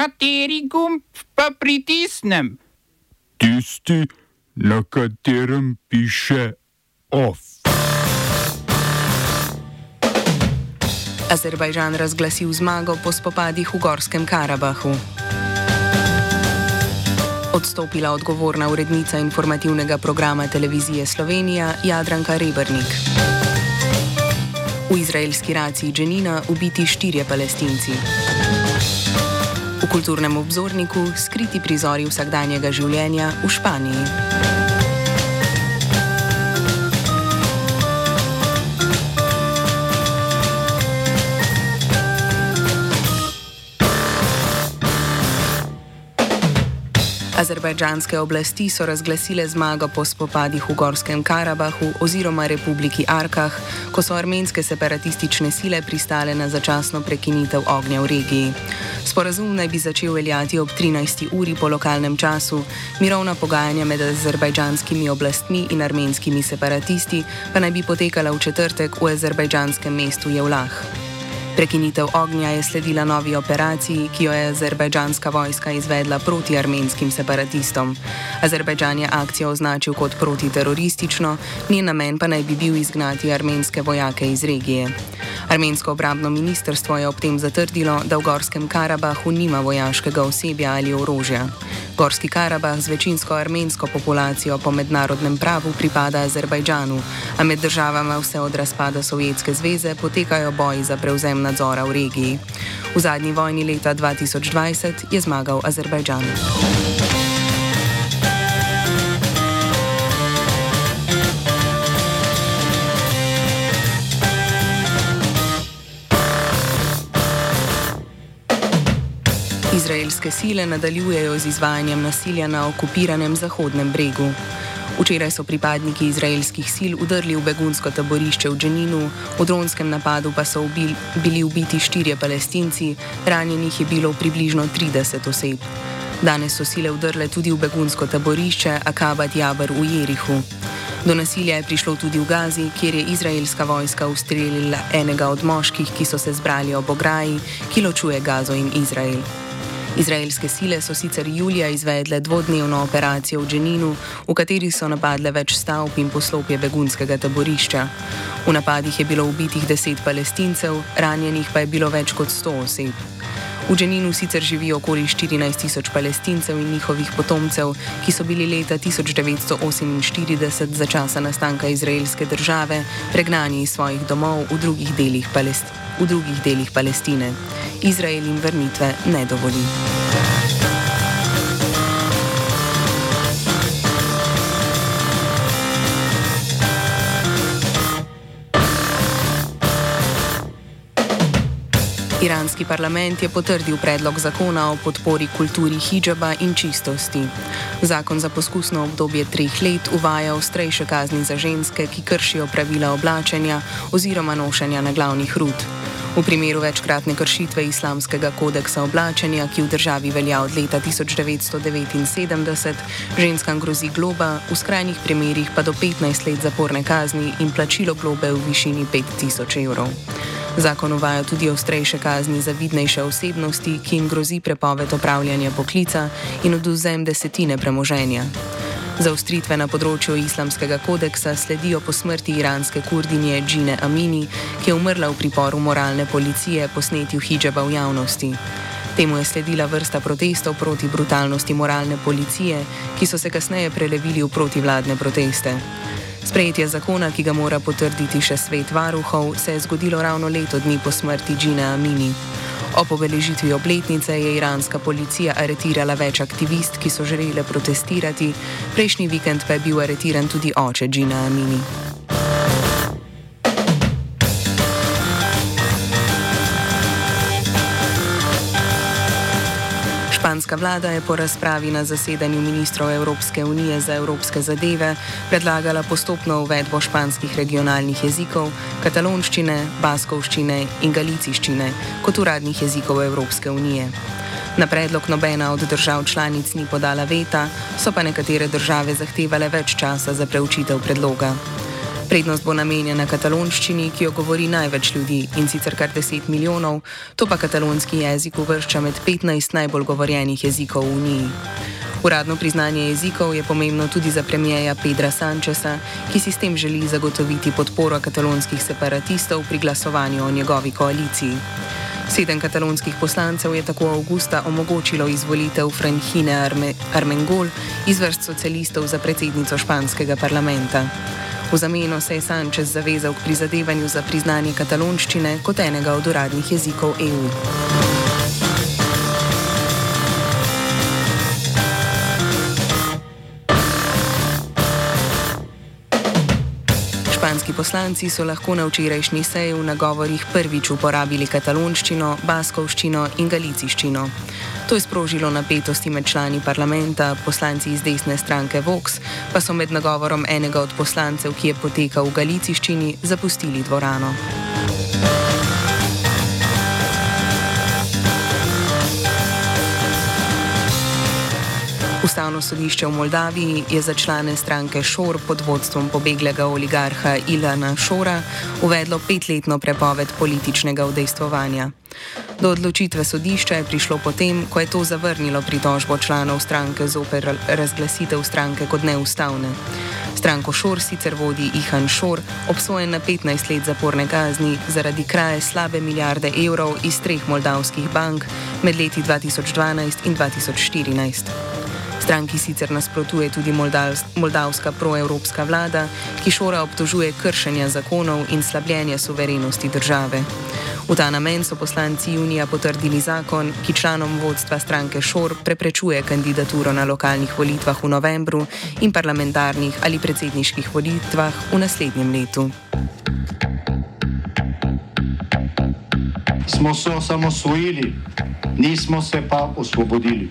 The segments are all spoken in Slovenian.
Kateri gumb pa pritisnem? Tisti, na katerem piše OF. Azerbajžan razglasil zmago po spopadih v Gorskem Karabahu. Odstopila odgovorna urednica informativnega programa televizije Slovenija Jadranka Rebrnik. V izraelski raciji Dženina ubiti štirje palestinci. V kulturnem obzorniku skriti prizori vsakdanjega življenja v Španiji. Azerbajdžanske oblasti so razglasile zmago po spopadih v Gorskem Karabahu oziroma Republiki Arkah, ko so armenske separatistične sile pristale na začasno prekinitev ognja v regiji. Sporazum naj bi začel veljati ob 13. uri po lokalnem času, mirovna pogajanja med azerbajdžanskimi oblastmi in armenskimi separatisti pa naj bi potekala v četrtek v azerbajdžanskem mestu Jevlah. Prekinitev ognja je sledila novi operaciji, ki jo je azerbajdžanska vojska izvedla proti armenskim separatistom. Azerbajdžan je akcijo označil kot protiteroristično, njen namen pa naj bi bil izgnati armenske vojake iz regije. Armensko obrambno ministrstvo je ob tem zatrdilo, da v Gorskem Karabahu nima vojaškega osebja ali orožja. Gorski Karabah z večinsko armensko populacijo po mednarodnem pravu pripada Azerbajdžanu, a med državama vse od razpada Sovjetske zveze potekajo boji za prevzem nadzora v regiji. V zadnji vojni leta 2020 je zmagal Azerbajdžan. Izraelske sile nadaljujejo z izvajanjem nasilja na okupiranem Zahodnem bregu. Včeraj so pripadniki izraelskih sil udrli v begunsko taborišče v Dženinu, v dronskem napadu pa so ubil, bili ubiti štirje palestinci, ranjenih je bilo približno 30 oseb. Danes so sile udrle tudi v begunsko taborišče Akabat Jabr v Jerihu. Do nasilja je prišlo tudi v Gazi, kjer je izraelska vojska ustrelila enega od moških, ki so se zbrali ob ograji, ki ločuje Gazo in Izrael. Izraelske sile so sicer julija izvedle dvodnevno operacijo v Dženinu, v kateri so napadle več stavb in poslopje begunskega taborišča. V napadih je bilo ubitih deset palestincev, ranjenih pa je bilo več kot sto oseb. V Dženinu sicer živi okoli 14 tisoč palestincev in njihovih potomcev, ki so bili leta 1948 za časa nastanka izraelske države pregnani iz svojih domov v drugih delih, Palest v drugih delih Palestine. Izrael jim vrnitve ne dovoli. Iranski parlament je potrdil predlog zakona o podpori kulturi hijaba in čistosti. Zakon za poskusno obdobje treh let uvaja ostrejše kazni za ženske, ki kršijo pravila oblačenja oziroma nošenja na glavnih rud. V primeru večkratne kršitve islamskega kodeksa oblačenja, ki v državi velja od leta 1979, ženskam grozi globa, v skrajnih primerjih pa do 15 let zaporne kazni in plačilo globe v višini 5000 evrov. Zakon uvaja tudi ostrejše kazni za vidnejše osebnosti, ki jim grozi prepoved opravljanja poklica in oduzem desetine premoženja. Zaustritve na področju islamskega kodeksa sledijo po smrti iranske kurdinje Džine Amini, ki je umrla v priporu moralne policije po snetju hijaba v javnosti. Temu je sledila vrsta protestov proti brutalnosti moralne policije, ki so se kasneje prelevili v protivladne proteste. Sprejetje zakona, ki ga mora potrditi še svet varuhov, se je zgodilo ravno leto dni po smrti Džine Amini. O obeležitvi obletnice je iranska policija aretirala več aktivist, ki so želeli protestirati, prejšnji vikend pa je bil aretiran tudi oče Džina Amini. Španska vlada je po razpravi na zasedanju ministrov Evropske unije za evropske zadeve predlagala postopno uvedbo španskih regionalnih jezikov, katalonščine, baskovščine in galiciščine kot uradnih jezikov Evropske unije. Na predlog nobena od držav članic ni podala veta, so pa nekatere države zahtevale več časa za preučitev predloga. Prednost bo namenjena katalonščini, ki jo govori največ ljudi in sicer kar 10 milijonov, to pa katalonski jezik uvršča med 15 najbolj govorjenih jezikov v Uniji. Uradno priznanje jezikov je pomembno tudi za premijeja Pedra Sančesa, ki si s tem želi zagotoviti podporo katalonskih separatistov pri glasovanju o njegovi koaliciji. Sedem katalonskih poslancev je tako avgusta omogočilo izvolitev Franhine Arme Armengol iz vrst socialistov za predsednico španskega parlamenta. V zameno se je Sančes zavezal k prizadevanju za priznanje katalonščine kot enega od uradnih jezikov EU. Španski poslanci so lahko na včerajšnji seji v nagovorih prvič uporabili katalonščino, baskovščino in galiciščino. To je sprožilo napetosti med člani parlamenta, poslanci iz desne stranke Vox pa so med nagovorom enega od poslancev, ki je potekal v galiciščini, zapustili dvorano. Ustavno sodišče v Moldaviji je za člane stranke Šor pod vodstvom pobeglega oligarha Ilana Šora uvedlo petletno prepoved političnega udejstvovanja. Do odločitve sodišča je prišlo potem, ko je to zavrnilo pritožbo članov stranke zoper razglasitev stranke kot neustavne. Stranko Šor sicer vodi Ihan Šor, obsojen na 15 let zaporne kazni zaradi kraje slabe milijarde evrov iz treh moldavskih bank med leti 2012 in 2014. Stranki sicer nasprotuje tudi moldavska proevropska vlada, ki šora obtožuje kršenja zakonov in slabljenja suverenosti države. V ta namen so poslanci junija potrdili zakon, ki članom vodstva stranke Šor preprečuje kandidaturo na lokalnih volitvah v novembru in parlamentarnih ali predsedniških volitvah v naslednjem letu. Smo se osamosvojili, nismo se pa osvobodili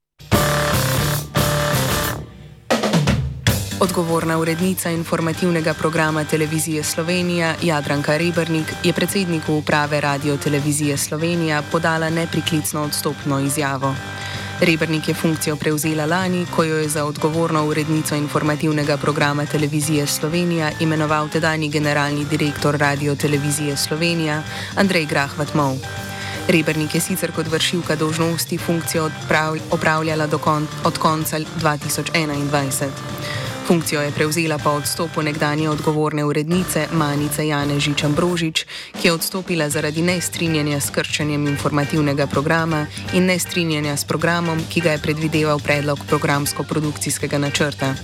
Odgovorna urednica informativnega programa Televizije Slovenija Jadranka Rebrnik je predsedniku uprave Radio Televizije Slovenija podala nepriklicno odstopno izjavo. Rebrnik je funkcijo prevzela lani, ko jo je za odgovorno urednico informativnega programa Televizije Slovenija imenoval tedajni generalni direktor Radio Televizije Slovenija Andrej Grahvat-Mov. Rebrnik je sicer kot vršilka dolžnosti funkcijo opravljala kon od konca 2021. Funkcijo je prevzela po odstopu nekdanje odgovorne urednice Manice Jane Žičan-Brožič, ki je odstopila zaradi nestrinjanja s krčenjem informativnega programa in nestrinjanja s programom, ki ga je predvideval predlog programsko-produkcijskega načrta.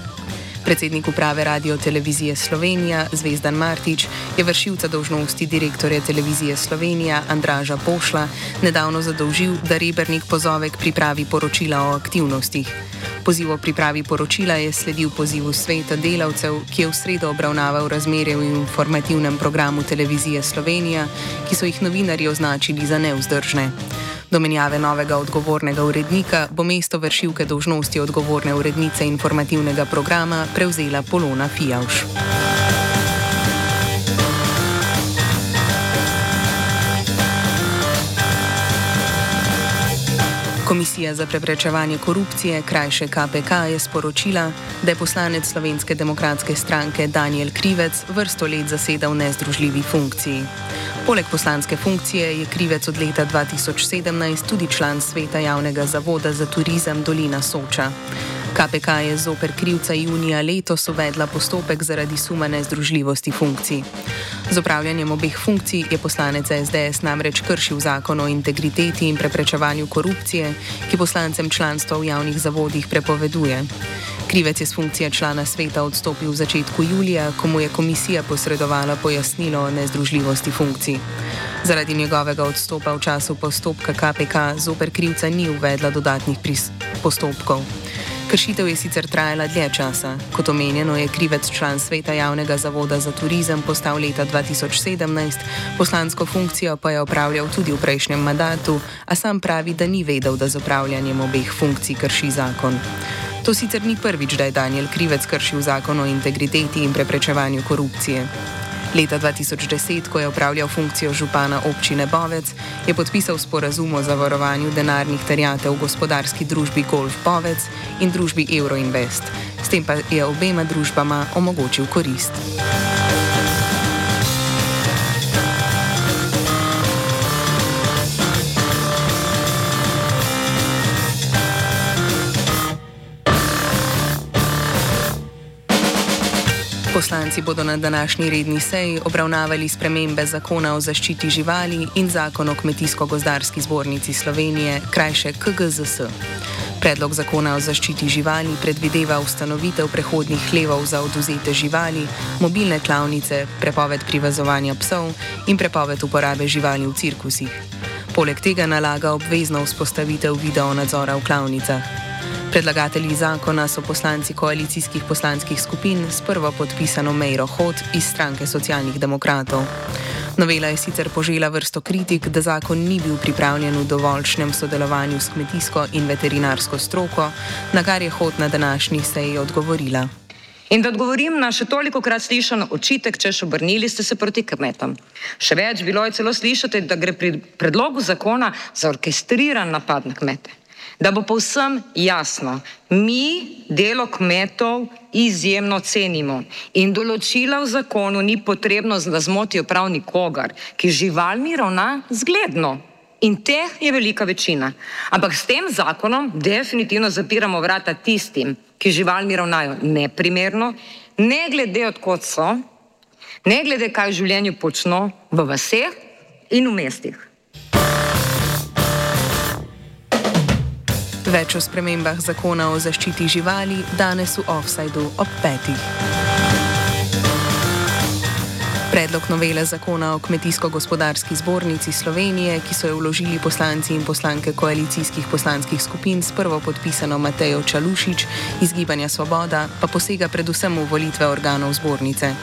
Predsednik uprave Radio Televizije Slovenija Zvezdan Martič je vršilca dožnosti direktorja Televizije Slovenija Andraža Pošla nedavno zadolžil, da Rebernik pozove k pripravi poročila o aktivnostih. Poziv o pripravi poročila je sledil pozivu sveta delavcev, ki je v sredo obravnaval razmere v informativnem programu Televizije Slovenija, ki so jih novinarji označili za neuzdržne. Do menjave novega odgovornega urednika bo mesto vršilke dožnosti odgovorne urednice informativnega programa prevzela Polona Fijavš. Komisija za preprečevanje korupcije, krajše KPK, je sporočila, da je poslanec Slovenske demokratske stranke Daniel Krivec vrsto let zasedal nezdružljivi funkciji. Poleg poslanske funkcije je Krivec od leta 2017 tudi član sveta javnega zavoda za turizem Dolina Soča. KPK je zoper krivca junija letos uvedla postopek zaradi suma nezdružljivosti funkcij. Z upravljanjem obeh funkcij je poslanec SDS namreč kršil zakon o integriteti in preprečevanju korupcije, ki poslancem članstva v javnih zavodih prepoveduje. Krivec je z funkcije člana sveta odstopil v začetku julija, ko mu je komisija posredovala pojasnilo o nezdružljivosti funkcij. Zaradi njegovega odstopa v času postopka KPK zoper krivca ni uvedla dodatnih postopkov. Kršitev je sicer trajala dlje časa. Kot omenjeno, je krivec član sveta javnega zavoda za turizem postal leta 2017, poslansko funkcijo pa je opravljal tudi v prejšnjem mandatu, a sam pravi, da ni vedel, da z opravljanjem obeh funkcij krši zakon. To sicer ni prvič, da je Daniel Krivec kršil zakon o integriteti in preprečevanju korupcije. Leta 2010, ko je upravljal funkcijo župana občine Bovec, je podpisal sporazum o zavarovanju denarnih terjatev v gospodarski družbi Golf Bovec in družbi Euroinvest. S tem pa je obema družbama omogočil korist. Poslanci bodo na današnji redni seji obravnavali spremembe zakona o zaščiti živali in zakon o Kmetijsko-gozdarski zbornici Slovenije, krajše KGZS. Predlog zakona o zaščiti živali predvideva ustanovitev prehodnih hlevov za oduzete živali, mobilne klavnice, prepoved privezovanja psov in prepoved uporabe živali v cirkusih. Poleg tega nalaga obvezno vzpostavitev video nadzora v klavnicah. Predlagatelji zakona so poslanci koalicijskih poslanskih skupin s prvo podpisano Mejro Hod iz stranke socialnih demokratov. Novela je sicer požela vrsto kritik, da zakon ni bil pripravljen v dovoljšnem sodelovanju s kmetijsko in veterinarsko stroko, na kar je Hod na današnji seji odgovorila. In da odgovorim na še toliko krat slišan očitek, če še obrnili ste se proti kmetom. Še več bilo je celo slišati, da gre pri predlogu zakona za orkestriran napad na kmete. Da bo povsem jasno, mi delo kmetov izjemno cenimo in določila v zakonu ni potrebno, da zmotijo prav nikogar, ki živalmi ravna zgledno. In teh je velika večina. Ampak s tem zakonom definitivno zapiramo vrata tistim, ki živalmi ravnajo neprimerno, ne glede odkot so, ne glede kaj v življenju počno v vseh in v mestih. Več o spremembah zakona o zaščiti živali danes v offsajdu ob petih. Predlog novele zakona o Kmetijsko-gospodarski zbornici Slovenije, ki so jo vložili poslanci in poslanke koalicijskih poslanskih skupin s prvo podpisano Matejo Čalušič iz Gibanja Svoboda, pa posega predvsem v volitve organov zbornice.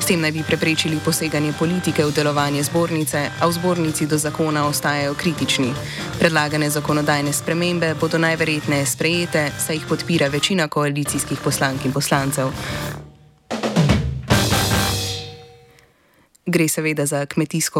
S tem naj bi preprečili poseganje politike v delovanje zbornice, a v zbornici do zakona ostajajo kritični. Predlagane zakonodajne spremembe bodo najverjetneje sprejete, saj jih podpira večina koalicijskih poslank in poslancev. Gre seveda za kmetijsko